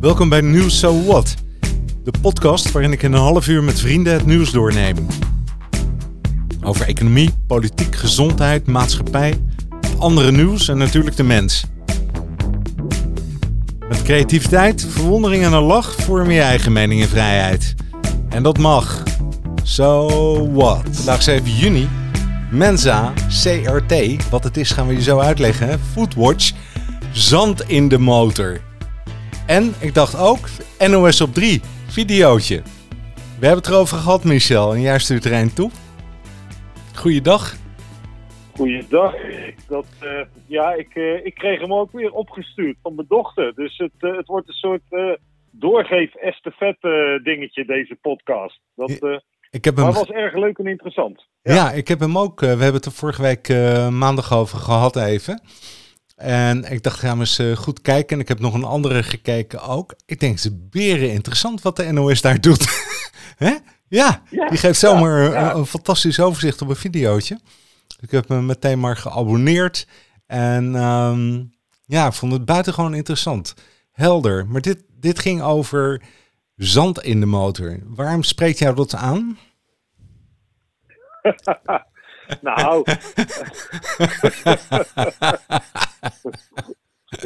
Welkom bij Nieuws So What, de podcast waarin ik in een half uur met vrienden het nieuws doorneem. Over economie, politiek, gezondheid, maatschappij, andere nieuws en natuurlijk de mens. Met creativiteit, verwondering en een lach vorm je eigen mening en vrijheid. En dat mag. So what? Vandaag 7 juni. Mensa, CRT, wat het is gaan we je zo uitleggen. Foodwatch, zand in de motor. En ik dacht ook, NOS op 3, videootje. We hebben het erover gehad, Michel, en jij stuurt er een toe. Goeiedag. Goeiedag. Dat, uh, ja, ik, uh, ik kreeg hem ook weer opgestuurd van mijn dochter. Dus het, uh, het wordt een soort doorgeef estafette dingetje, deze podcast. Dat, ik heb hem... Maar was erg leuk en interessant. Ja, ja ik heb hem ook. we hebben het er vorige week maandag over gehad even. En ik dacht, gaan we eens uh, goed kijken. En ik heb nog een andere gekeken ook. Ik denk, is beren interessant wat de NOS daar doet. Hè? Ja, ja, die geeft zomaar ja, ja. Een, een, fantastisch overzicht op een videootje. Ik heb me meteen maar geabonneerd. En um, ja, ik vond het buitengewoon interessant. Helder. Maar dit, dit ging over zand in de motor. Waarom spreekt jou dat aan? nou.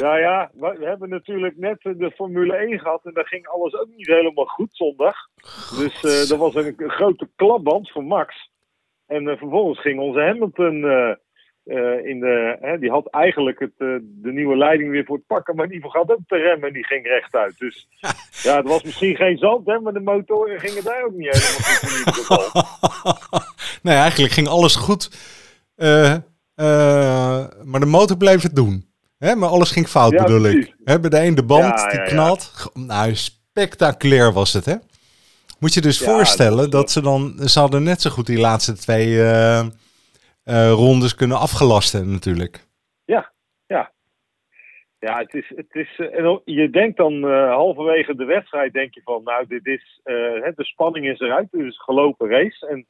ja, ja, we hebben natuurlijk net de Formule 1 gehad en daar ging alles ook niet helemaal goed zondag. Dus uh, er was een, een, grote klapband voor Max. En uh, vervolgens ging onze Hamilton uh, in de. Hè, die had eigenlijk het, de nieuwe leiding weer voor het pakken, maar die vergat ook te remmen en die ging rechtuit. Dus ja, het was misschien geen zand, hè, maar de motoren gingen daar ook niet helemaal goed nee, eigenlijk ging alles goed. maar de motor bleef het doen. Hè, maar alles ging fout, ja, bedoel precies. ik. Hè, bij de een de band, ja, die ja, knalt. Nou, spectaculair was het, hè? Moet je dus voorstellen dat, dat, ze dan... Ze hadden net zo goed die laatste twee rondes kunnen afgelasten natuurlijk. Ja, ja. Ja, het is... Het is uh, je denkt dan halverwege de wedstrijd, denk je van... Nou, dit is... de spanning is eruit, het is een gelopen race. En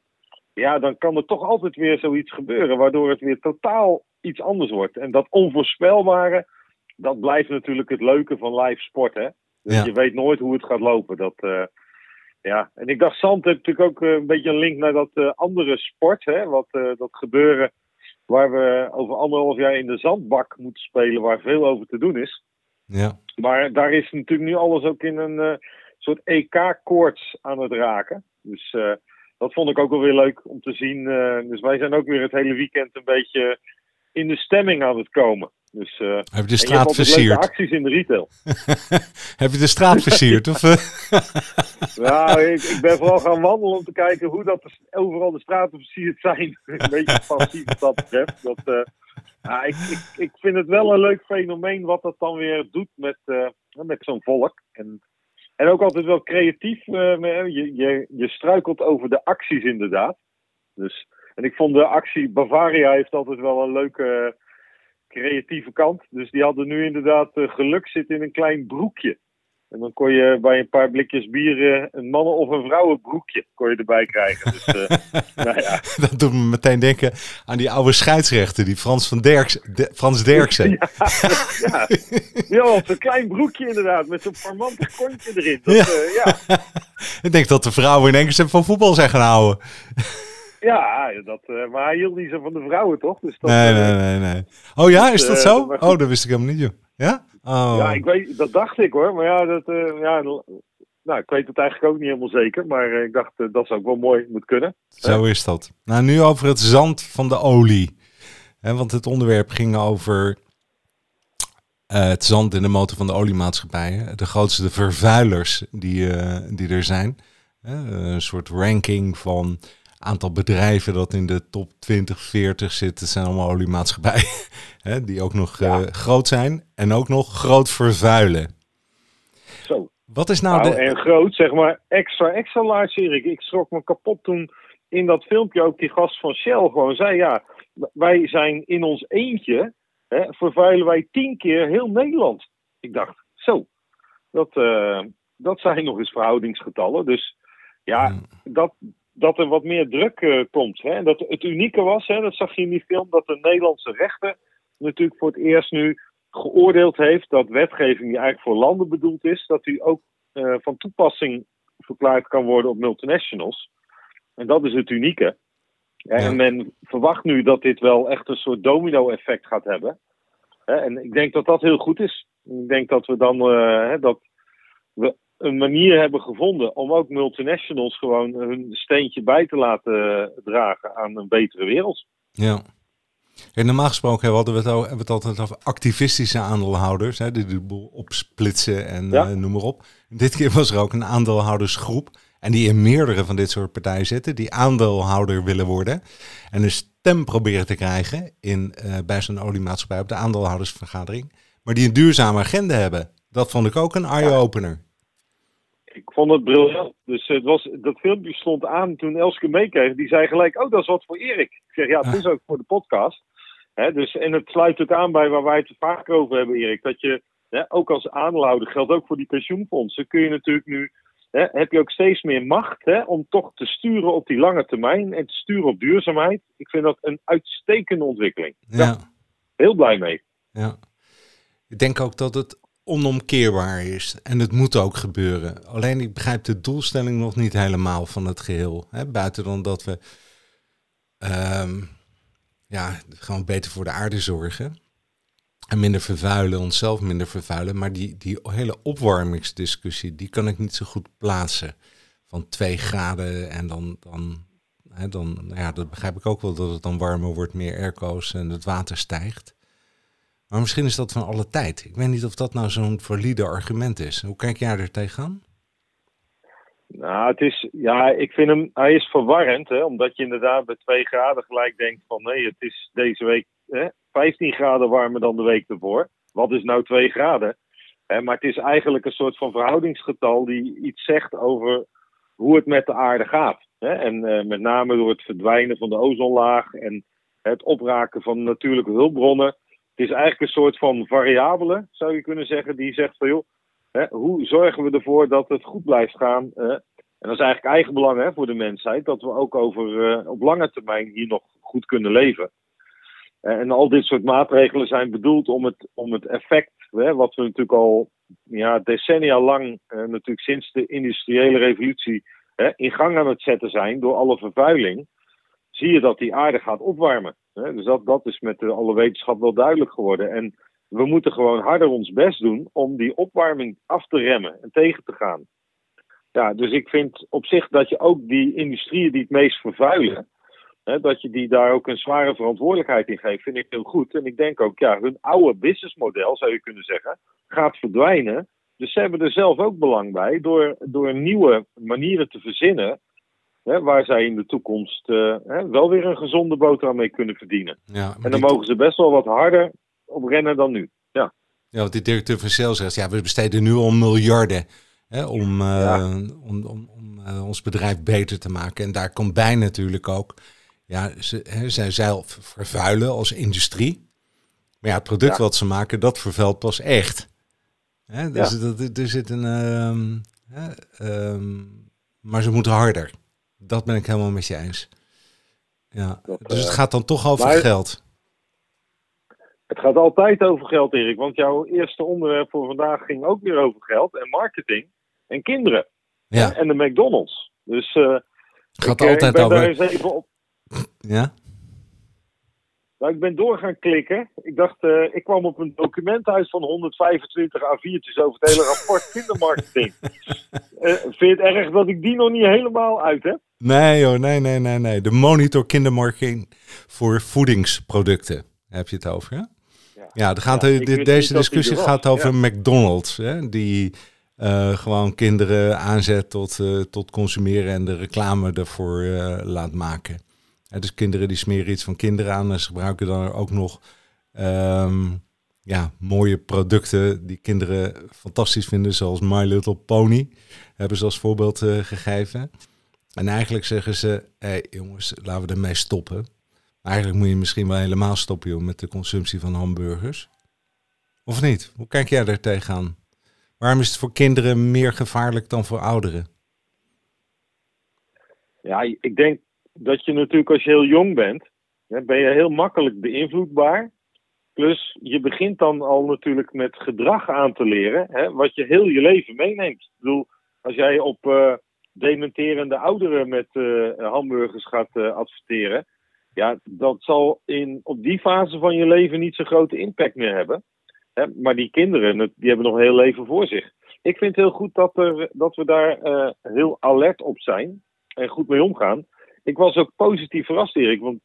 ja, dan kan er toch altijd weer zoiets gebeuren... waardoor het weer totaal iets anders wordt. En dat onvoorspelbare, dat blijft natuurlijk het leuke van live sport, hè? Dus ja. je weet nooit hoe het gaat lopen. Dat, uh, ja. En ik dacht, Zand heeft natuurlijk ook uh, een beetje een link naar dat uh, andere sport, hè? Wat, dat gebeuren waar we over anderhalf jaar in de zandbak moeten spelen, waar veel over te doen is. Ja. Maar daar is natuurlijk nu alles ook in een soort EK-koorts aan het raken. Dus dat vond ik ook wel weer leuk om te zien. dus wij zijn ook weer het hele weekend een beetje in de stemming aan het komen. Dus, uh, Heb je de straat je versierd? acties in de retail. Heb je de straat versierd? of, uh? nou, ik, ik, ben vooral gaan wandelen om te kijken hoe dat de, overal de straten versierd zijn. Een beetje passief wat dat betreft. Dat, uh, ja, ik, ik, ik vind het wel een leuk fenomeen wat dat dan weer doet met, met zo'n volk. En, en ook altijd wel creatief. je, je, je struikelt over de acties inderdaad. Dus en ik vond de actie Bavaria heeft altijd wel een leuke creatieve kant. Dus die hadden nu inderdaad uh, geluk zit in een klein broekje. En dan kon je bij een paar blikjes bier een mannen- of een vrouwenbroekje kon je erbij krijgen. Dus, uh, nou ja. Dat doet me meteen denken aan die oude scheidsrechter, die Frans, van Derks, de, Frans Derksen. ja, ja. ja een klein broekje inderdaad, met zo'n parmantig kontje erin. Dat, ja. Uh, ja. Ik denk dat de vrouwen in Engeland van voetbal zijn gaan houden. Ja, dat, uh, maar hij hield niet zo van de vrouwen, toch? Dus dat, nee, nee, nee, nee. Oh ja, is dat zo? oh, dat wist ik helemaal niet, joh. Ja? Oh. Ja, ik weet, dat dacht ik hoor. Maar ja, dat, ja, nou, ik weet het eigenlijk ook niet helemaal zeker. Maar ik dacht, dat zou ook wel mooi moeten kunnen. Zo is dat. Nou, nu over het zand van de olie. He, want het onderwerp ging over het zand in de motor van de oliemaatschappijen. De grootste vervuilers die, die er zijn. een soort ranking van aantal bedrijven dat in de top 20, 40 zit, dat zijn allemaal oliemaatschappijen. hè, die ook nog ja. uh, groot zijn en ook nog groot vervuilen. Zo. Wat is nou, nou de... En groot, zeg maar, extra, extra large, Erik. Ik schrok me kapot toen in dat filmpje ook die gast van Shell gewoon zei, ja, wij zijn in ons eentje, hè, vervuilen wij tien keer heel Nederland. Ik dacht, zo, dat, uh, dat zijn nog eens verhoudingsgetallen. Dus ja, hmm. dat, dat er wat meer druk uh, komt. Hè? En dat het unieke was, hè, dat zag je in die film, dat de Nederlandse rechter natuurlijk voor het eerst nu geoordeeld heeft dat wetgeving die eigenlijk voor landen bedoeld is, dat die ook uh, van toepassing verklaard kan worden op multinationals. En dat is het unieke. En men verwacht nu dat dit wel echt een soort domino-effect gaat hebben. En ik denk dat dat heel goed is. Ik denk dat we dan uh, dat we een manier hebben gevonden om ook multinationals gewoon hun steentje bij te laten dragen aan een betere wereld. Ja. En normaal gesproken hebben we het, al, hebben we het altijd over activistische aandeelhouders, hè, die de boel opsplitsen en ja. uh, noem maar op. Dit keer was er ook een aandeelhoudersgroep en die in meerdere van dit soort partijen zitten, die aandeelhouder willen worden en een stem proberen te krijgen in, uh, bij zo'n oliemaatschappij op de aandeelhoudersvergadering, maar die een duurzame agenda hebben. Dat vond ik ook een eye-opener. Ik vond het briljant. Dus het was, dat filmpje stond aan toen Elske meekreeg. Die zei gelijk, oh, dat is wat voor Erik. Ik zeg, ja, het is ook voor de podcast. dus, en het sluit ook aan bij waar wij het vaak over hebben, Erik. Dat je, ook als aandeelhouder, geldt ook voor die pensioenfondsen, kun je natuurlijk nu, heb je ook steeds meer macht om toch te sturen op die lange termijn en te sturen op duurzaamheid. Ik vind dat een uitstekende ontwikkeling. Ja. heel blij mee. Ja. Ik denk ook dat het onomkeerbaar is. En het moet ook gebeuren. Alleen ik begrijp de doelstelling nog niet helemaal van het geheel. Hè? Buiten dan dat we ehm, ja, gewoon beter voor de aarde zorgen. En minder vervuilen, onszelf minder vervuilen. Maar die, die hele opwarmingsdiscussie, die kan ik niet zo goed plaatsen. Van twee graden en dan, dan, hè, dan nou ja, dat begrijp ik ook wel dat het dan warmer wordt, meer airco's en het water stijgt. Maar misschien is dat van alle tijd. Ik weet niet of dat nou zo'n valide argument is. Hoe kijk jij er tegenaan? Nou, het is, ja, ik vind hem, hij is verwarrend, hè, omdat je inderdaad bij 2 graden gelijk denkt van nee, het is deze week hè, 15 graden warmer dan de week ervoor. Wat is nou 2 graden? Maar het is eigenlijk een soort van verhoudingsgetal die iets zegt over hoe het met de aarde gaat. Hè. En uh, met name door het verdwijnen van de ozonlaag en het opraken van natuurlijke hulpbronnen het is eigenlijk een soort van variabele, zou je kunnen zeggen, die zegt van joh, hè, hoe zorgen we ervoor dat het goed blijft gaan? Hè? En dat is eigenlijk eigen belang hè, voor de mensheid, dat we ook over, uh, op lange termijn hier nog goed kunnen leven. Uh, en al dit soort maatregelen zijn bedoeld om het, om het effect, hè, wat we natuurlijk al ja, decennia lang, uh, natuurlijk sinds de industriële revolutie, in gang aan het zetten zijn door alle vervuiling, zie je dat die aarde gaat opwarmen. Dus dat, dat is met alle wetenschap wel duidelijk geworden. En we moeten gewoon harder ons best doen om die opwarming af te remmen en tegen te gaan. Ja, dus ik vind op zich dat je ook die industrieën die het meest vervuilen, hè, dat je die daar ook een zware verantwoordelijkheid in geeft, vind ik heel goed. En ik denk ook, ja, hun oude businessmodel, zou je kunnen zeggen, gaat verdwijnen. Dus ze hebben er zelf ook belang bij door, door nieuwe manieren te verzinnen Hè, waar zij in de toekomst uh, hè, wel weer een gezonde boterham mee kunnen verdienen. Ja, en dan mogen ze best wel wat harder op rennen dan nu. Ja, ja want die directeur van Shell zegt, ja, we besteden nu al miljarden hè, om, uh, om, om, om uh, ons bedrijf beter te maken. En daar komt bij natuurlijk ook, ja, ze, hè, zij zelf vervuilen als industrie. Maar ja, het product ja. wat ze maken, dat vervuilt pas echt. Hè, dus ja. dat, er zit een... Um, um, maar ze moeten harder. Dat ben ik helemaal met je eens. Ja. dus het gaat dan toch over geld. Het gaat altijd over geld, Erik. Want jouw eerste onderwerp voor vandaag ging ook weer over geld en marketing en kinderen. Ja. En de McDonald's. Dus uh, het gaat ik, altijd ik ben over... daar eens even op. Ja? Nou, ik ben door gaan klikken. Ik dacht, uh, ik kwam op een document uit van 125 A4'tjes over het hele rapport kindermarketing. uh, vind je het erg dat ik die nog niet helemaal uit heb? Nee hoor, nee, nee, nee, nee. De monitor kindermarketing voor voedingsproducten heb je het over, hè? Ja, ja, er gaat, ja de, deze discussie gaat over ja. McDonald's, hè, die uh, gewoon kinderen aanzet tot, uh, tot consumeren en de reclame ervoor uh, laat maken. Dus kinderen die smeren iets van kinderen aan en ze gebruiken dan ook nog um, ja, mooie producten die kinderen fantastisch vinden, zoals My Little Pony, hebben ze als voorbeeld gegeven. En eigenlijk zeggen ze, hé hey, jongens, laten we ermee stoppen. Eigenlijk moet je misschien wel helemaal stoppen joh, met de consumptie van hamburgers. Of niet? Hoe kijk jij daar tegenaan? Waarom is het voor kinderen meer gevaarlijk dan voor ouderen? Ja, ik denk dat je natuurlijk als je heel jong bent, ben je heel makkelijk beïnvloedbaar. Plus, je begint dan al natuurlijk met gedrag aan te leren, hè, wat je heel je leven meeneemt. Ik bedoel, als jij op uh, dementerende ouderen met uh, hamburgers gaat uh, adverteren, ja, dat zal in, op die fase van je leven niet zo'n grote impact meer hebben. Hè, maar die kinderen, die hebben nog een heel leven voor zich. Ik vind het heel goed dat, er, dat we daar heel alert op zijn en goed mee omgaan. Ik was ook positief verrast, Erik, want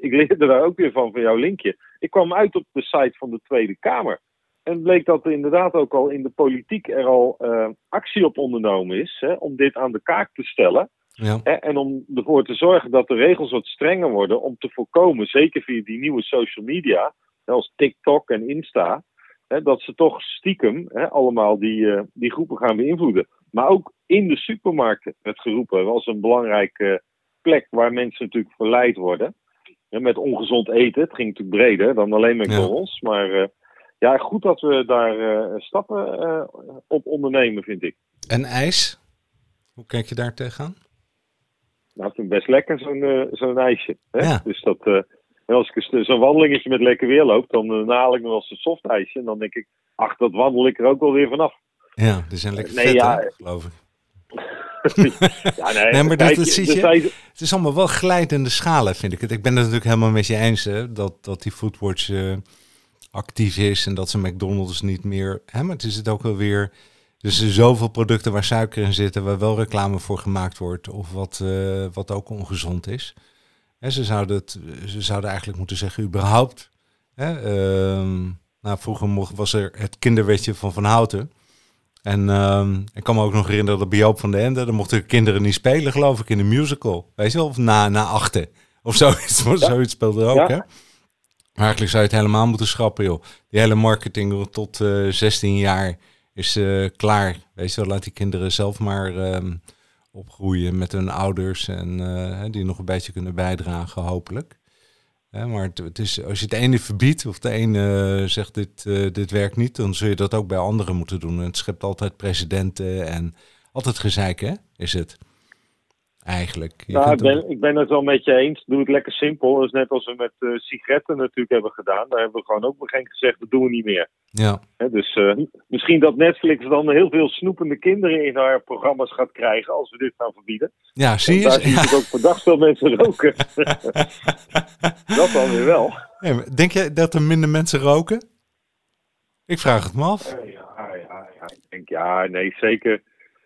ik leerde daar ook weer van, van jouw linkje. Ik kwam uit op de site van de Tweede Kamer. En bleek dat er inderdaad ook al in de politiek er al uh, actie op ondernomen is hè, om dit aan de kaak te stellen. Ja. Hè, en om ervoor te zorgen dat de regels wat strenger worden om te voorkomen, zeker via die nieuwe social media, zoals TikTok en Insta, hè, dat ze toch stiekem allemaal die, uh, die groepen gaan beïnvloeden. Maar ook in de supermarkten werd geroepen was een belangrijke plek waar mensen natuurlijk verleid worden. met ongezond eten. Het ging natuurlijk breder dan alleen McDonald's. Ja. Maar uh, ja, goed dat we daar uh, stappen uh, op ondernemen, vind ik. En ijs? Hoe kijk je daar tegenaan? Nou, ik vind best lekker zo'n zo'n ijsje. Hè? Ja. Dus dat, als ik zo'n wandelingetje met lekker weer loop, dan haal ik nog wel eens een soft ijsje. En dan denk ik, ach, dat wandel ik er ook wel weer vanaf. Ja, die zijn lekker nee, vet, ja, geloof ik. ja, nee, nee, maar dat, dat zie je, het is allemaal wel glijdende schalen, vind ik het. Ik ben het natuurlijk helemaal met je eens, hè, dat, dat die Foodwatch uh, actief is en dat ze McDonald's niet meer... Hè, maar het is het ook wel weer... Dus er zoveel producten waar suiker in zitten, waar wel reclame voor gemaakt wordt, of wat, uh, wat ook ongezond is. Hè, ze, zouden het, ze zouden eigenlijk moeten zeggen, überhaupt. Hè, uh, nou, vroeger mocht, was er het kinderwetje van Van Houten. En uh, ik kan me ook nog herinneren dat bij Joop van de Ende, dan mochten kinderen niet spelen, geloof ik, in de musical. Weet je wel, of na, na achten. Of zoiets, ja. zoiets speelde ook, ja. hè? Eigenlijk zou je het helemaal moeten schrappen, joh. Die hele marketing tot uh, eh, 16 jaar is uh, klaar. Weet je wel, laat die kinderen zelf maar um, opgroeien met hun ouders en uh, die nog een beetje kunnen bijdragen, hopelijk maar het, is, als je het ene verbiedt of de ene zegt dit, dit werkt niet, dan zul je dat ook bij anderen moeten doen. En het schept altijd presidenten en altijd gezeik, hè, is het eigenlijk. ja, ik ben, ik ben het wel met je eens. Doe het lekker simpel. Dat is net als we met uh, sigaretten natuurlijk hebben gedaan. Daar hebben we gewoon ook begin gezegd, dat doen we niet meer. Ja. dus uh, misschien dat Netflix dan heel veel snoepende kinderen in haar programma's gaat krijgen als we dit gaan verbieden. Ja, zie je. Daar zie ik ook verdacht veel mensen roken. dat dan weer wel. denk je dat er minder mensen roken? Ik vraag het me af. Ja, ja, ja, ik denk ja, nee, zeker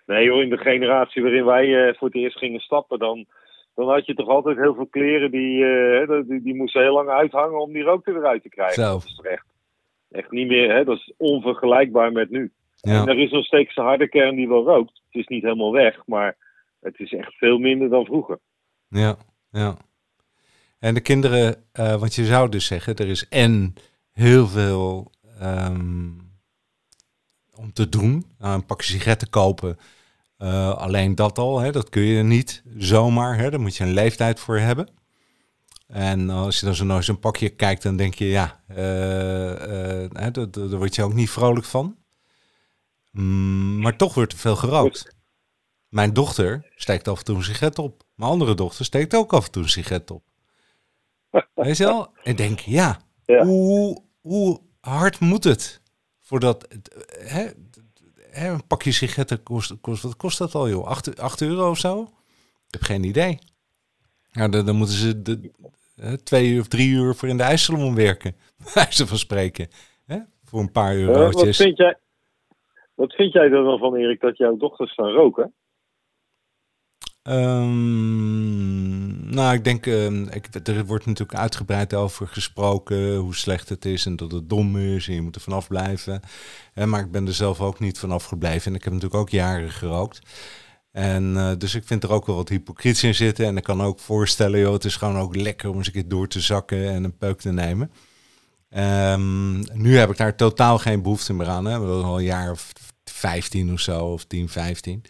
Nee joh, in de generatie waarin wij uh, voor het eerst gingen stappen, dan, dan had je toch altijd heel veel kleren die, uh, die, die, moesten heel lang uithangen om die rook eruit te krijgen. Zo. Dat is echt, echt niet meer, hè? dat is onvergelijkbaar met nu. Ja. En er is nog steeds een harde kern die wel rookt. Het is niet helemaal weg, maar het is echt veel minder dan vroeger. Ja, ja. En de kinderen, uh, want je zou dus zeggen, er is en heel veel um, om te doen. Nou, een pakje sigaretten kopen uh, alleen dat al, hè, dat kun je niet zomaar. Hè, daar moet je een leeftijd voor hebben. En als je dan zo naar zo'n pakje kijkt, dan denk je, ja, uh, uh, daar, daar word je ook niet vrolijk van. Mm, maar toch wordt er veel gerookt. Mijn dochter steekt af en toe een sigaret op. Mijn andere dochter steekt ook af en toe een sigaret op. Weet je wel? Ik denk, ja, ja. Hoe, hoe hard moet het? Voordat, hè, hè, een pakje sigaretten kost, kost, wat kost dat al joh? 8, 8 euro of zo? Ik heb geen idee. Ja, dan, dan moeten ze de, twee uur of drie uur voor in de ijssalon werken. Wijze van spreken. Hè? Voor een paar eurotjes. Uh, wat, vind jij, wat vind jij er dan van, Erik, dat jouw dochters gaan roken? Um, nou, ik denk, uh, ik, er wordt natuurlijk uitgebreid over gesproken hoe slecht het is en dat het dom is en je moet er vanaf blijven. Maar ik ben er zelf ook niet vanaf gebleven en ik heb natuurlijk ook jaren gerookt. En uh, dus ik vind er ook wel wat hypocriet in zitten. En ik kan ook voorstellen, joh, het is gewoon ook lekker om eens een keer door te zakken en een peuk te nemen. Um, nu heb ik daar totaal geen behoefte meer aan. Hè. We hebben al een jaar of 15 of zo, of 10, 15.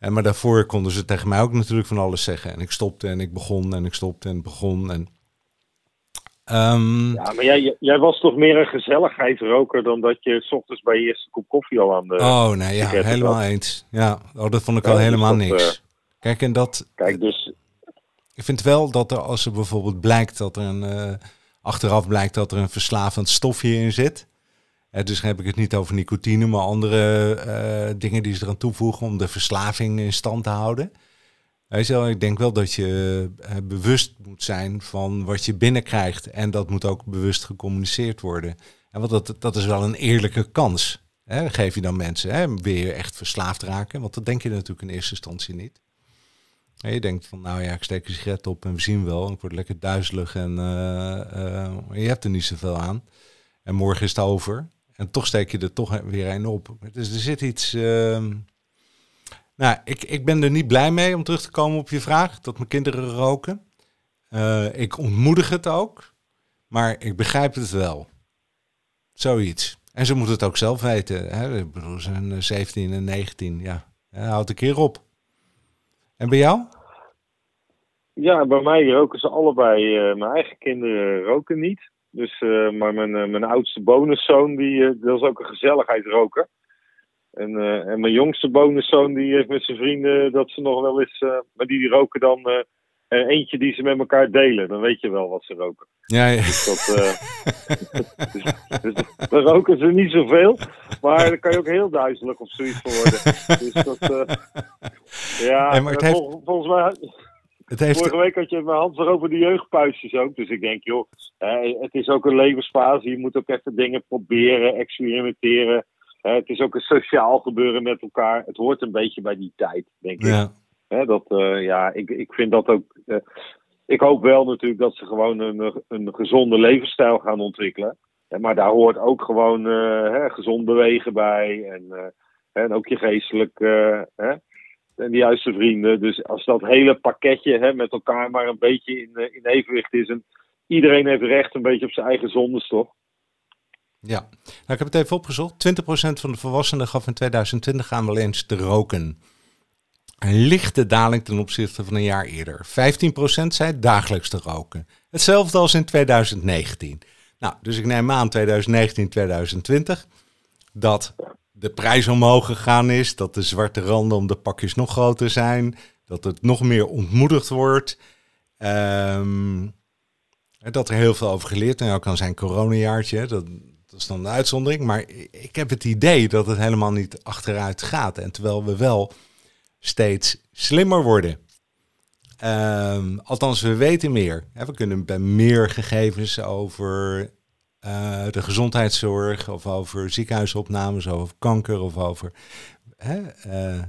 En maar daarvoor konden ze tegen mij ook natuurlijk van alles zeggen. En ik stopte en ik begon en ik stopte en begon. En, um... Ja, maar jij, jij was toch meer een gezelligheidsroker dan dat je s ochtends bij je eerste kop koffie al aan de. Oh, nee, ja, helemaal had. eens. Ja, oh, dat vond ik al dus helemaal niks. Uh... Kijk, en dat. Kijk, dus. Ik vind wel dat er, als er bijvoorbeeld blijkt dat er een uh, Achteraf blijkt dat er een verslavend stofje in zit. Uh, dus heb ik het niet over nicotine, maar andere uh, dingen die ze eraan toevoegen om de verslaving in stand te houden. Ik denk wel dat je uh, bewust moet zijn van wat je binnenkrijgt. En dat moet ook bewust gecommuniceerd worden. En want dat, dat is wel een eerlijke kans. Hè? Geef je dan mensen, hè? echt verslaafd raken? Want dat denk je natuurlijk in eerste instantie niet. Je denkt van, nou ja, ik steek een sigaret op en we zien wel. Ik word lekker duizelig en je hebt er niet zoveel aan. En morgen is het over. En toch steek je er toch weer een op. Dus er zit iets. Uh... Nou, ik, ik ben er niet blij mee om terug te komen op je vraag. Dat mijn kinderen roken. Uh, ik ontmoedig het ook. Maar ik begrijp het wel. Zoiets. En ze moeten het ook zelf weten. Hè? Ik bedoel, ze zijn 17 en 19. Ja, ja houd een keer op. En bij jou? Ja, bij mij roken ze allebei. Uh, mijn eigen kinderen roken niet. Dus, uh, maar mijn, uh, mijn oudste bonuszoon, die, uh, dat is ook een gezelligheidsroker. En, en mijn jongste bonuszoon, die heeft met zijn vrienden dat ze nog wel eens... maar die, die roken dan eentje die ze met elkaar delen. Dan weet je wel wat ze roken. Ja, ja. Dus, dat, dus, dus, dan roken ze niet zoveel. Maar dan kan je ook heel duizelig of zoiets voor worden. Dus dat... ja, nee, maar het heeft... vol, volgens mij... Het heeft... Vorige week had je mijn hand over de jeugdpuisjes ook. Dus ik denk, joh, het is ook een levensfase. Je moet ook even dingen proberen, experimenteren. het is ook een sociaal gebeuren met elkaar. Het hoort een beetje bij die tijd, denk ja. ik. dat, uh, ja, ik, ik vind dat ook. Uh, ik hoop wel natuurlijk dat ze gewoon een, een gezonde levensstijl gaan ontwikkelen. maar daar hoort ook gewoon uh, gezond bewegen bij. En, en ook je geestelijk en de juiste vrienden. Dus als dat hele pakketje hè, met elkaar maar een beetje in, in evenwicht is. En iedereen heeft recht een beetje op zijn eigen zondes, toch? Ja, nou, ik heb het even opgezocht. 20% van de volwassenen gaf in 2020 aan wel eens te roken. Een lichte daling ten opzichte van een jaar eerder. 15% zei dagelijks te roken. Hetzelfde als in 2019. Nou, dus ik neem aan 2019, 2020 dat de prijs omhoog gegaan is, dat de zwarte randen om de pakjes nog groter zijn, dat het nog meer ontmoedigd wordt. Um, dat er heel veel over geleerd en ook aan zijn coronajaartje, dat, dat is dan een uitzondering. Maar ik heb het idee dat het helemaal niet achteruit gaat. En terwijl we wel steeds slimmer worden. Um, althans, we weten meer. We kunnen bij meer gegevens over uh, de gezondheidszorg of over ziekenhuisopnames of over kanker of over. Hè, uh,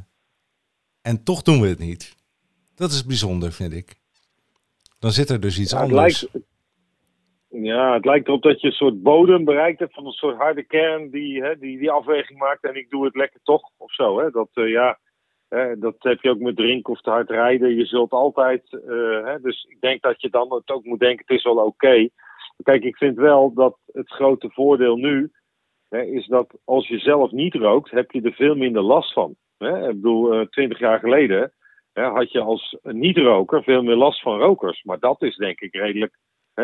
en toch doen we het niet. Dat is bijzonder, vind ik. Dan zit er dus iets ja, anders. Lijkt, ja, het lijkt erop dat je een soort bodem bereikt hebt van een soort harde kern die hè, die, die afweging maakt en ik doe het lekker toch of zo. Hè? Dat, uh, ja, dat heb je ook met drinken of te hard rijden. Je zult altijd. hè, dus ik denk dat je dan het ook moet denken: het is wel oké. Okay. Kijk, ik vind wel dat het grote voordeel nu hè, is dat als je zelf niet rookt, heb je er veel minder last van. Hè? Ik bedoel, twintig jaar geleden hè, had je als niet-roker veel meer last van rokers. Maar dat is denk ik redelijk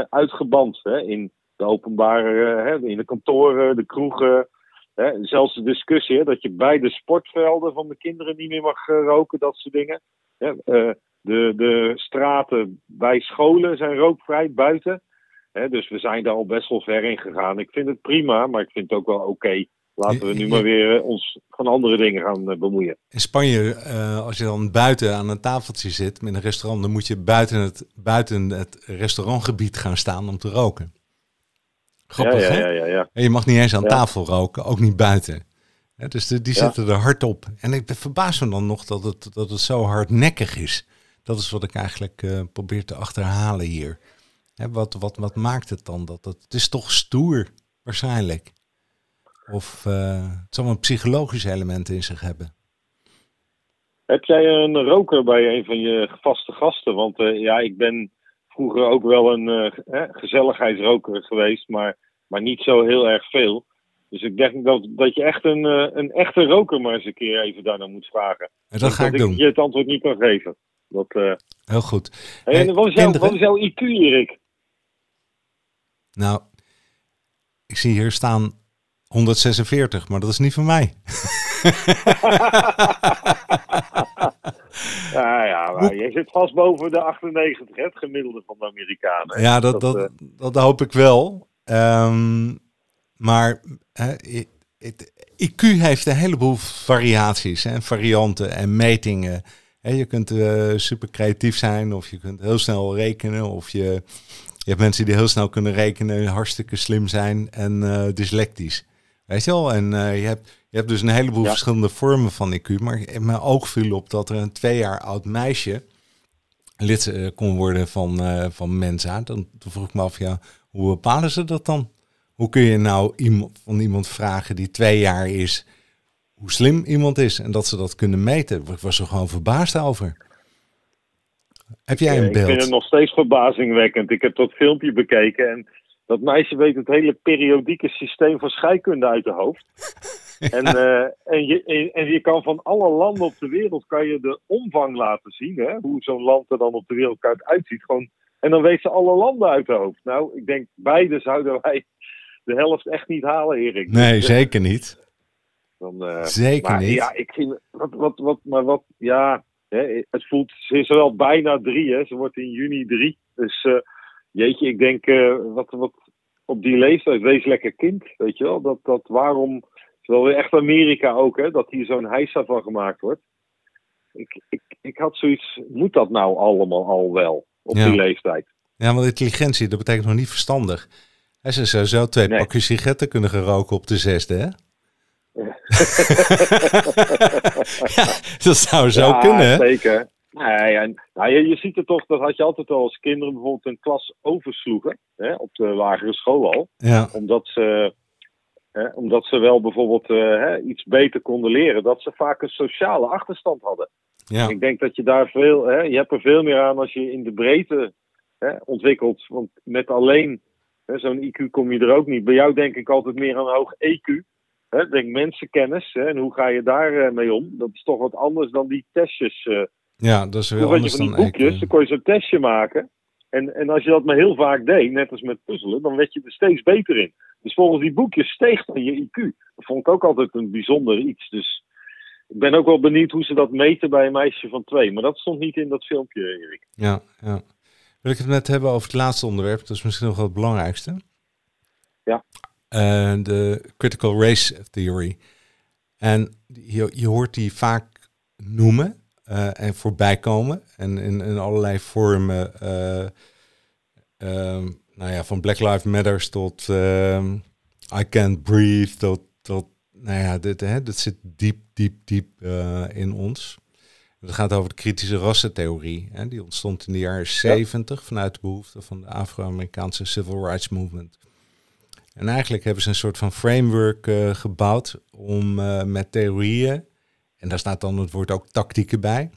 uitgeband in de openbare, in de kantoren, de kroegen. Hè, zelfs de discussie hè, dat je bij de sportvelden van de kinderen niet meer mag uh, roken, dat soort dingen. Hè, uh, de, de straten bij scholen zijn rookvrij buiten. Dus we zijn daar al best wel ver in gegaan. Ik vind het prima, maar ik vind het ook wel oké. Okay. Laten we nu maar weer ons van andere dingen gaan uh, bemoeien. In Spanje, uh, als je dan buiten aan een tafeltje zit met een restaurant, dan moet je buiten het, buiten het restaurantgebied gaan staan om te roken. Grappig, ja, ja, hè? Ja, ja, ja. En je mag niet eens aan tafel roken, ook niet buiten. Dus de, die zitten er hard op. En ik verbaas me dan nog dat het, dat het zo hardnekkig is. Dat is wat ik eigenlijk uh, probeer te achterhalen hier. Hè, wat, wat, wat maakt het dan? Dat het, het is toch stoer, waarschijnlijk. Of uh, het zal een psychologisch element in zich hebben. Heb jij een roker bij een van je vaste gasten? Want uh, ja, ik ben vroeger ook wel een uh, gezelligheidsroker geweest, maar, maar niet zo heel erg veel. Dus ik denk dat, dat je echt een, een echte roker maar eens een keer even daarna moet vragen. En dat ga ik, ik doen. Dat je het antwoord niet kan geven. Dat, Heel goed. Hey, en wat is, jouw, wat is jouw IQ, Erik? Nou, ik zie hier staan 146, maar dat is niet van mij. Ja, ja maar je zit vast boven de 98, het gemiddelde van de Amerikanen. Ja, dat, dat, dat, dat hoop ik wel. Um, maar hè, het, IQ heeft een heleboel variaties en varianten en metingen. je kunt uh, super creatief zijn of je kunt heel snel rekenen. Of je hebt mensen die heel snel kunnen rekenen, hartstikke slim zijn en uh, dyslectisch. Weet je wel? En uh, je, hebt, je hebt dus een heleboel verschillende vormen van IQ. Maar mijn oog viel op dat er een twee jaar oud meisje lid kon worden van, van Mensa. Dan, toen vroeg ik me af, ja, hoe bepalen ze dat dan? Hoe kun je nou iemand, van iemand vragen die twee jaar is, hoe slim iemand is en dat ze dat kunnen meten? Ik was er gewoon verbaasd over. Heb jij een beeld? Ik vind het nog steeds verbazingwekkend. Ik heb dat filmpje bekeken en dat meisje weet het hele periodieke systeem van scheikunde uit de hoofd. En, uh, en, je, en, je kan van alle landen op de wereld kan je de omvang laten zien. Hè? Hoe zo'n land er dan op de wereldkaart uitziet. Gewoon, en dan weet ze alle landen uit de hoofd. Nou, ik denk beide zouden wij de helft echt niet halen, Erik. Nee, dus, zeker niet. Dan, uh, zeker maar, niet. Ja, ik vind, wat, wat, wat, maar wat, ja, hè, het voelt, ze is wel bijna drie, hè. Ze wordt in juni drie. Dus, uh, jeetje, ik denk, uh, wat, wat, op die leeftijd, wees lekker kind, weet je wel. Dat, dat waarom, wel weer echt Amerika ook, hè, dat hier zo'n heisa van gemaakt wordt. Ik, ik, ik had zoiets, moet dat nou allemaal al wel, op die leeftijd? Ja, want intelligentie, dat betekent nog niet verstandig. Hij zou sowieso twee nee. pakjes sigaretten kunnen geroken op de zesde, hè? ja, dat zou zo ja, kunnen. Zeker. Nee, en, nou, je, je, ziet het toch, dat had je altijd al als kinderen bijvoorbeeld een klas oversloegen. Hè, op de lagere school al. Ja. Omdat, ze, hè, omdat ze wel bijvoorbeeld uh, hè, iets beter konden leren. Dat ze vaak een sociale achterstand hadden. Ja. Ik denk dat je daar veel, hè, je hebt er veel meer aan als je in de breedte hè, ontwikkelt. Want met alleen Zo'n IQ kom je er ook niet. Bij jou denk ik altijd meer aan hoog EQ. Hè, denk mensenkennis. Hè, en hoe ga je daar uh, mee om? Dat is toch wat anders dan die testjes. Uh. Ja, dat is wel anders je van die boekjes, EQ. dan kon je zo'n testje maken. En, en als je dat maar heel vaak deed, net als met puzzelen, dan werd je er steeds beter in. Dus volgens die boekjes steeg dan je IQ. Dat vond ik ook altijd een bijzonder iets. Dus ik ben ook wel benieuwd hoe ze dat meten bij een meisje van twee. Maar dat stond niet in dat filmpje, Erik. Ja, ja. Wil ik het net hebben over het laatste onderwerp. Dat is misschien nog wel het belangrijkste. Ja. Uh, de critical race theory. En je, je hoort die vaak noemen uh, en voorbij komen. En in, in allerlei vormen. Uh, nou ja, van Black Lives Matters tot ehm, I Can't Breathe. Tot, tot nou ja, dit, hè, dit zit diep, diep, diep in ons. Het gaat over de kritische rassentheorie. Hè, die ontstond in de jaren 70 vanuit de behoefte van de Afro-Amerikaanse Civil Rights Movement. En eigenlijk hebben ze een soort van framework uh, gebouwd om uh, met theorieën, en daar staat dan het woord ook tactieken bij,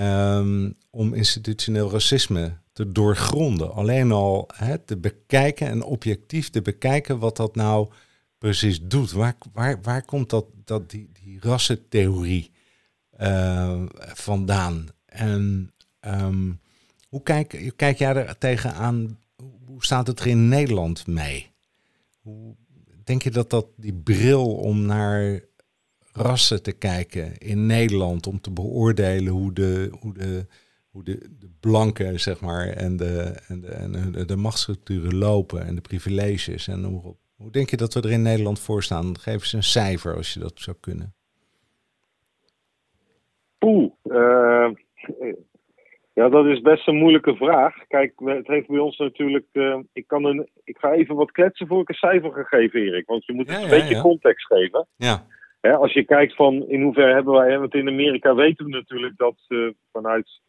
um, om institutioneel racisme te doorgronden. Alleen al hè, te bekijken en objectief te bekijken wat dat nou precies doet. Waar, waar, waar komt dat, dat die, die rassentheorie uh, vandaan. En um, hoe kijk, kijk jij er tegenaan? Hoe staat het er in Nederland mee? Hoe, denk je dat dat die bril om naar rassen te kijken in Nederland, om te beoordelen hoe de, hoe de, hoe de, de blanken, zeg maar, en de, en, de, en de, de machtsstructuren lopen en de privileges en hoe, hoe denk je dat we er in Nederland voor staan? Geef eens een cijfer als je dat zou kunnen. Poeh, uh, ja, dat is best een moeilijke vraag. Kijk, het heeft bij ons natuurlijk. Uh, ik, kan een, ik ga even wat kletsen voor ik een cijfer ga geven, Erik. Want je moet het een beetje context geven. Ja. als je kijkt van in hoeverre hebben wij. Want in Amerika weten we natuurlijk dat uh, vanuit.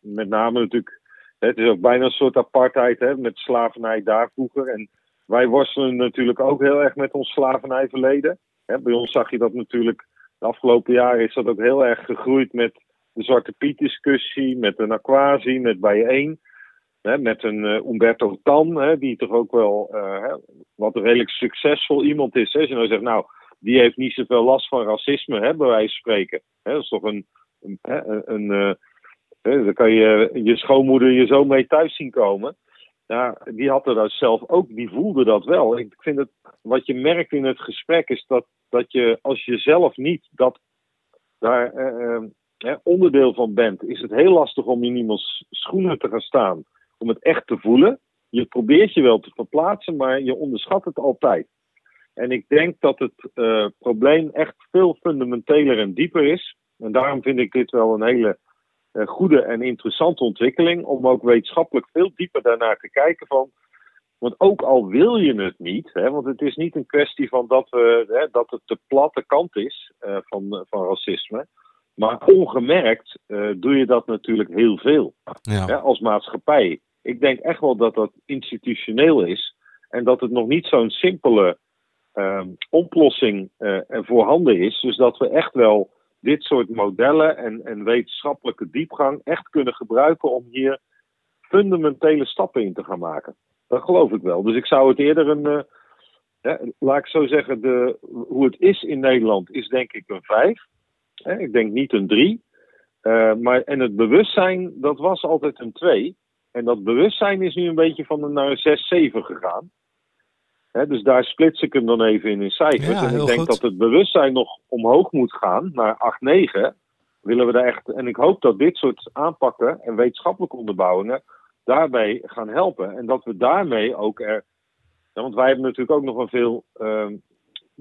met name natuurlijk. Het is ook bijna een soort apartheid hè, met slavernij daar vroeger. En wij worstelen natuurlijk ook heel erg met ons slavernijverleden. Hè, bij ons zag je dat natuurlijk de afgelopen jaren is dat ook heel erg gegroeid met de Zwarte Piet discussie, met een Aquasi, met Bijeen. Hè, met een uh, Umberto Tan, hè, die toch ook wel uh, wat redelijk succesvol iemand is. Hè. Als nou zegt, nou, die heeft niet zoveel last van racisme, hè, bij wijze van spreken. Hè, dat is toch een. een, een, een uh, dan kan je je schoonmoeder je zo mee thuis zien komen. Ja, die had er dat zelf ook, die voelde dat wel. Ik vind het, wat je merkt in het gesprek is dat dat je als je zelf niet dat daar, onderdeel van bent, is het heel lastig om in iemands schoenen te gaan staan. Om het echt te voelen. Je probeert je wel te verplaatsen, maar je onderschat het altijd. En ik denk dat het uh, probleem echt veel fundamenteler en dieper is. En daarom vind ik dit wel een hele uh, goede en interessante ontwikkeling. Om ook wetenschappelijk veel dieper daarnaar te kijken van. Want ook al wil je het niet, hè, want het is niet een kwestie van dat, we, hè, dat het de platte kant is uh, van, van racisme. Maar ongemerkt doe je dat natuurlijk heel veel ja. hè, als maatschappij. Ik denk echt wel dat dat institutioneel is. En dat het nog niet zo'n simpele uh, oplossing uh, voorhanden is. Dus dat we echt wel dit soort modellen en, en wetenschappelijke diepgang echt kunnen gebruiken om hier fundamentele stappen in te gaan maken. Dat geloof ik wel. Dus ik zou het eerder een. Ja, laat ik zo zeggen, de, hoe het is in Nederland is denk ik een vijf. Ik denk niet een drie. Uh, maar, en het bewustzijn, dat was altijd een twee. En dat bewustzijn is nu een beetje van een naar een 6, 7 gegaan dus daar splits ik hem dan even in in cijfers. en ik denk dat het bewustzijn nog omhoog moet gaan naar 8, 9. Willen we daar echt. En ik hoop dat dit soort aanpakken en wetenschappelijke onderbouwingen daarbij gaan helpen. En dat we daarmee ook er. want wij hebben natuurlijk ook nog een veel uh,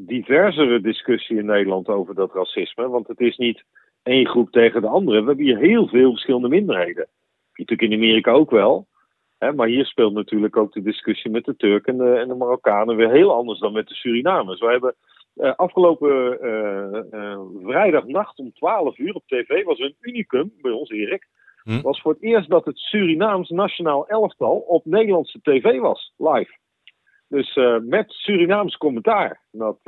diversere discussie in Nederland over dat racisme. Want het is niet één groep tegen de andere. We hebben hier heel veel verschillende minderheden. Natuurlijk in Amerika ook wel maar hier speelt natuurlijk ook de discussie met de Turken en de, en de Marokkanen weer heel anders dan met de Surinamers. Wij hebben uh, afgelopen uh, uh, vrijdagnacht om 12 uur op tv, was een unicum bij ons, Erik. Hm. Was voor het eerst dat het Surinaams nationaal elftal op Nederlandse tv was, live. Dus met Surinaams commentaar. Dat,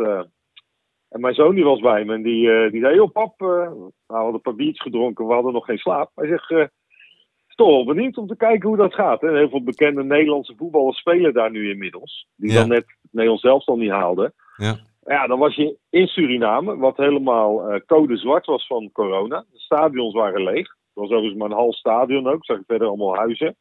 en mijn zoon die was bij me en die, die zei: Joh, pap, we hadden een paar biertjes gedronken, we hadden nog geen slaap. Hij zegt toch wel benieuwd om te kijken hoe dat gaat. Hè? Heel veel bekende Nederlandse voetballers spelen daar nu inmiddels. Die dan net het Nederlands zelfs al niet haalden. Ja. ja, dan was je in Suriname, wat helemaal uh, code zwart was van corona. De stadions waren leeg. Het was overigens maar een half stadion ook. Zag je verder allemaal huizen.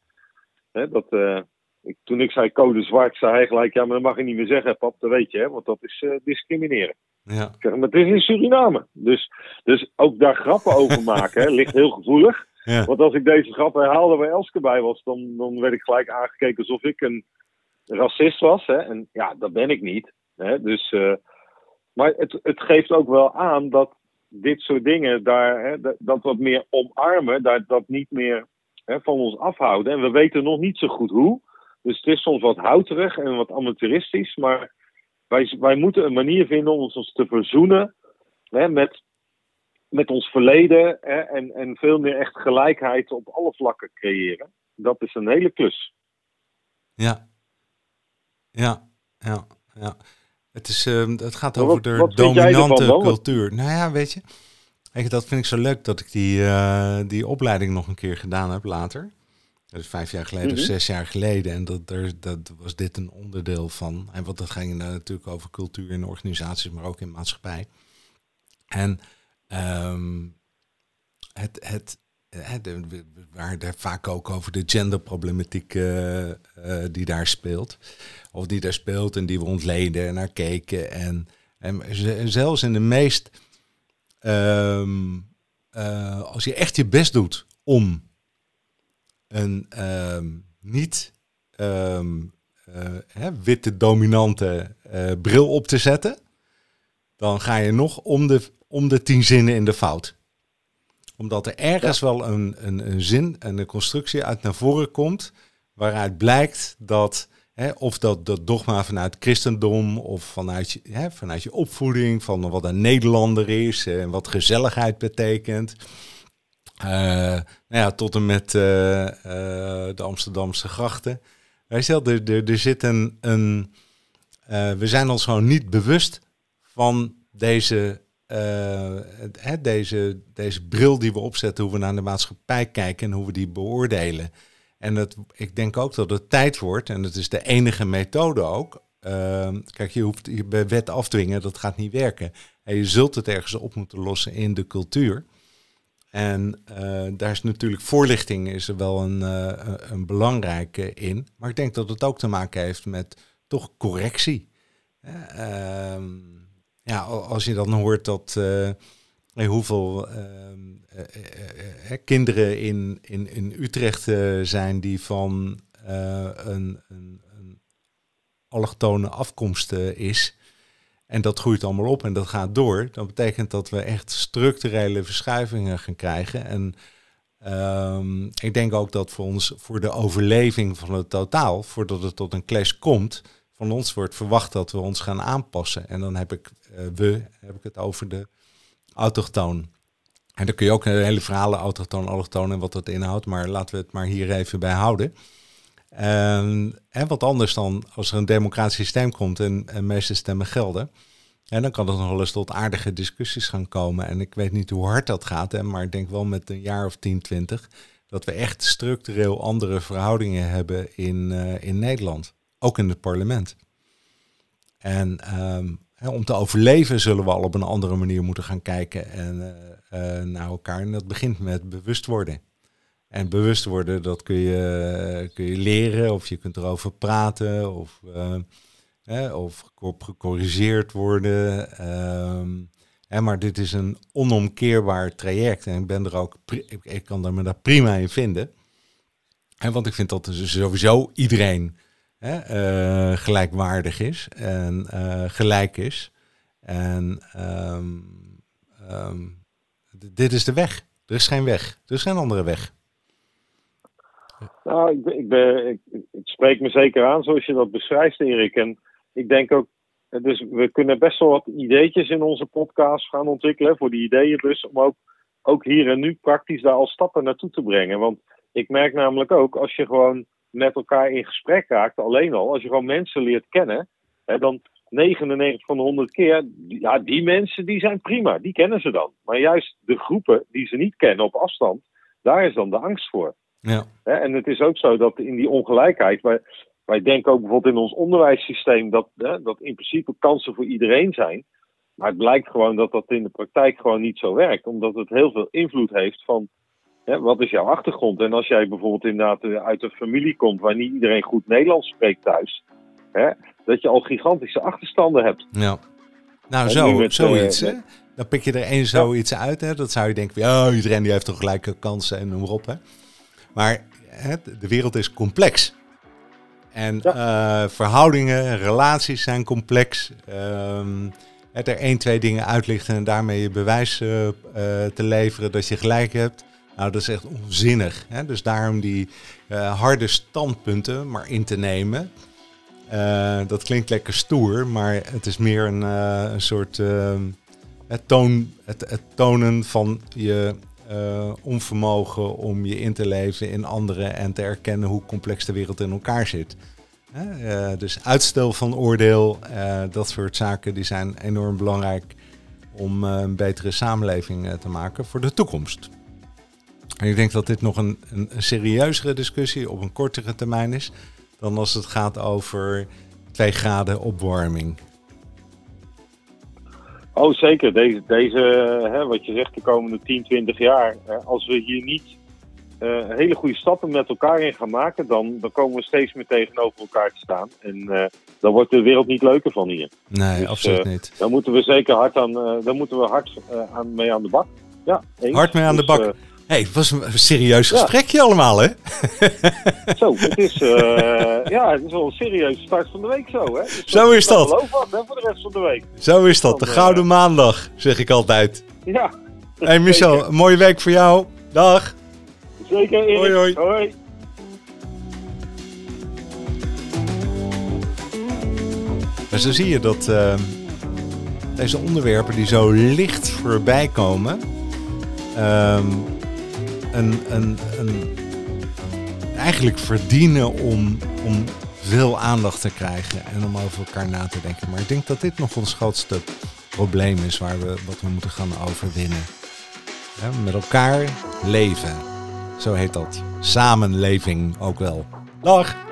Hè, dat, uh, ik, toen ik zei code zwart, zei hij gelijk... Ja, maar dat mag je niet meer zeggen, pap. Dat weet je, hè, want dat is uh, discrimineren. Ja. Ik zeg, maar het is in Suriname. Dus, dus ook daar grappen over maken hè, ligt heel gevoelig. Ja. Want als ik deze grap herhaalde waar Elske bij was, dan, dan werd ik gelijk aangekeken alsof ik een racist was. Hè? En ja, dat ben ik niet. Hè? Dus, uh, maar het, het geeft ook wel aan dat dit soort dingen, daar, hè, dat, dat wat meer omarmen, dat, dat niet meer hè, van ons afhouden. En we weten nog niet zo goed hoe. Dus het is soms wat houterig en wat amateuristisch. Maar wij, wij moeten een manier vinden om ons te verzoenen hè, met met ons verleden hè, en, en veel meer echt gelijkheid op alle vlakken creëren. Dat is een hele klus. Ja, ja, ja, ja. Het, is, uh, het gaat over de dominante cultuur. Nou ja, weet je, ik, dat vind ik zo leuk dat ik die, uh, die opleiding nog een keer gedaan heb later. Dat is vijf jaar geleden of mhm. zes jaar geleden. En dat, er, dat was dit een onderdeel van. En wat dat ging natuurlijk over cultuur in organisaties, maar ook in maatschappij. En Um, het, het, het, we waren daar vaak ook over de genderproblematiek uh, uh, die daar speelt. Of die daar speelt en die we ontleden en naar keken. En, en zelfs in de meest... Um, uh, als je echt je best doet om een um, niet witte dominante bril op te zetten... dan ga je nog om de om de tien zinnen in de fout. Omdat er ergens wel een, een, een zin en een constructie uit naar voren komt, waaruit blijkt dat, of dat, dat dogma vanuit christendom of vanuit je, vanuit je opvoeding, van wat een Nederlander is en wat gezelligheid betekent. Uh, nou ja, tot en met uh, uh, de Amsterdamse grachten. Wij er, er, zit een. we zijn ons gewoon niet bewust van deze uh, deze, deze bril die we opzetten, hoe we naar de maatschappij kijken en hoe we die beoordelen. En dat, ik denk ook dat het tijd wordt, en dat is de enige methode ook. Uh, kijk, je hoeft je bij wet afdwingen, dat gaat niet werken. En je zult het ergens op moeten lossen in de cultuur. En uh, daar is natuurlijk voorlichting is wel een, uh, een belangrijke in. Maar ik denk dat het ook te maken heeft met toch correctie. Uh, ja, als je dan hoort dat, hoeveel ehm, eh, eh, eh, kinderen in, in, in Utrecht zijn die van een, een, een allochtone afkomst is. En dat groeit allemaal op en dat gaat door. Dan betekent dat we echt structurele verschuivingen gaan krijgen. En ehm, ik denk ook dat voor ons, voor de overleving van het totaal, voordat het tot een clash komt, van ons wordt verwacht dat we ons gaan aanpassen. En dan heb ik, we, heb ik het over de autochtoon. En dan kun je ook hele verhalen, autochtoon, allochtoon en wat dat inhoudt. Maar laten we het maar hier even bij houden. En, en wat anders dan als er een democratisch systeem komt en, en meeste stemmen gelden. En dan kan het nog wel eens tot aardige discussies gaan komen. En ik weet niet hoe hard dat gaat, hè, maar ik denk wel met een jaar of 10, 20 dat we echt structureel andere verhoudingen hebben in, uh, in Nederland. Ook in het parlement. En um, om te overleven zullen we al op een andere manier moeten gaan kijken en, uh, uh, naar elkaar. En dat begint met bewust worden. En bewust worden, dat kun je, kun je leren of je kunt erover praten of, uh, of gecorrigeerd worden. Ehm, maar dit is een onomkeerbaar traject en ik ben er ook, ik, kan er me daar prima in vinden. En want ik vind dat dus sowieso iedereen uh, gelijkwaardig is en uh, gelijk is. En um, um, dit is de weg. Er is geen weg. Er is geen andere weg. Nou, ik, ik, ik, me zeker aan zoals je dat beschrijft, Erik. En ik denk ook, dus we kunnen best wel wat ideetjes in onze podcast gaan ontwikkelen voor die ideeënbus. Om ook, ook hier en nu praktisch daar al stappen naartoe te brengen. Want ik merk namelijk ook, als je gewoon met elkaar in gesprek raakt, alleen al, als je gewoon mensen leert kennen, hè, dan 99 van de 100 keer, ja, die mensen die zijn prima, die kennen ze dan. Maar juist de groepen die ze niet kennen op afstand, daar is dan de angst voor. Ja. Hè, en het is ook zo dat in die ongelijkheid, wij, wij denken ook bijvoorbeeld in ons onderwijssysteem dat, hè, dat in principe kansen voor iedereen zijn. Maar het blijkt gewoon dat dat in de praktijk gewoon niet zo werkt, omdat het heel veel invloed heeft van wat is jouw achtergrond? En als jij bijvoorbeeld inderdaad eh, uit een familie komt waar niet iedereen goed Nederlands spreekt thuis, hè, dat je al gigantische achterstanden hebt. Ja. Nou, zo, met, zoiets. Uh, Dan pik je er één zoiets uit. Hè? Dat zou je denken, ja, iedereen die heeft toch gelijke kansen en noem maar op. Hè? Maar hè, de wereld is complex. En ja. uh, verhoudingen, relaties zijn complex. Um, er één, twee dingen uitlichten en daarmee je bewijs uh, te leveren dat je gelijk hebt. Nou, dat is echt onzinnig. Hè? Dus daarom die harde standpunten maar in te nemen. Dat klinkt lekker stoer, maar het is meer een, een soort het, toon, het, het, tonen van je onvermogen om je in te leven in anderen en te erkennen hoe complex de wereld in elkaar zit. dus uitstel van oordeel, dat soort zaken, die zijn enorm belangrijk om een betere samenleving te maken voor de toekomst. En ik denk dat dit nog een, een, een, serieuzere discussie op een kortere termijn is dan als het gaat over 2 graden opwarming. Oh, zeker. Deze, deze hè, wat je zegt, de komende 10, 20 jaar. als we hier niet uh, hele goede stappen met elkaar in gaan maken, dan, dan komen we steeds meer tegenover elkaar te staan. En uh, dan wordt de wereld niet leuker van hier. Nee, dus, absoluut uh, niet. Dan moeten we zeker hard, aan, dan moeten we hard aan, mee aan de bak. Ja, eens. Hard mee aan de dus, bak hey, het was een serieus gesprekje allemaal, hè? Zo, het is, uh, ja, het is wel een serieuze start van de week zo, hè? Dus zo is dat. Geloof wat, hè, voor de rest van de week. Zo is dat, de Gouden uh, Maandag, zeg ik altijd. Ja. Hey Michel, een mooie week voor jou. Dag. Zeker, Erik. Hoi, hoi. hoi. Maar zo zie je dat uh, deze onderwerpen die zo licht voorbij komen um, een, eigenlijk verdienen om, om veel aandacht te krijgen en om over elkaar na te denken. Maar ik denk dat dit nog ons grootste probleem is waar we, wat we moeten gaan overwinnen. Met elkaar leven. Zo heet dat. Samenleving ook wel. Dag!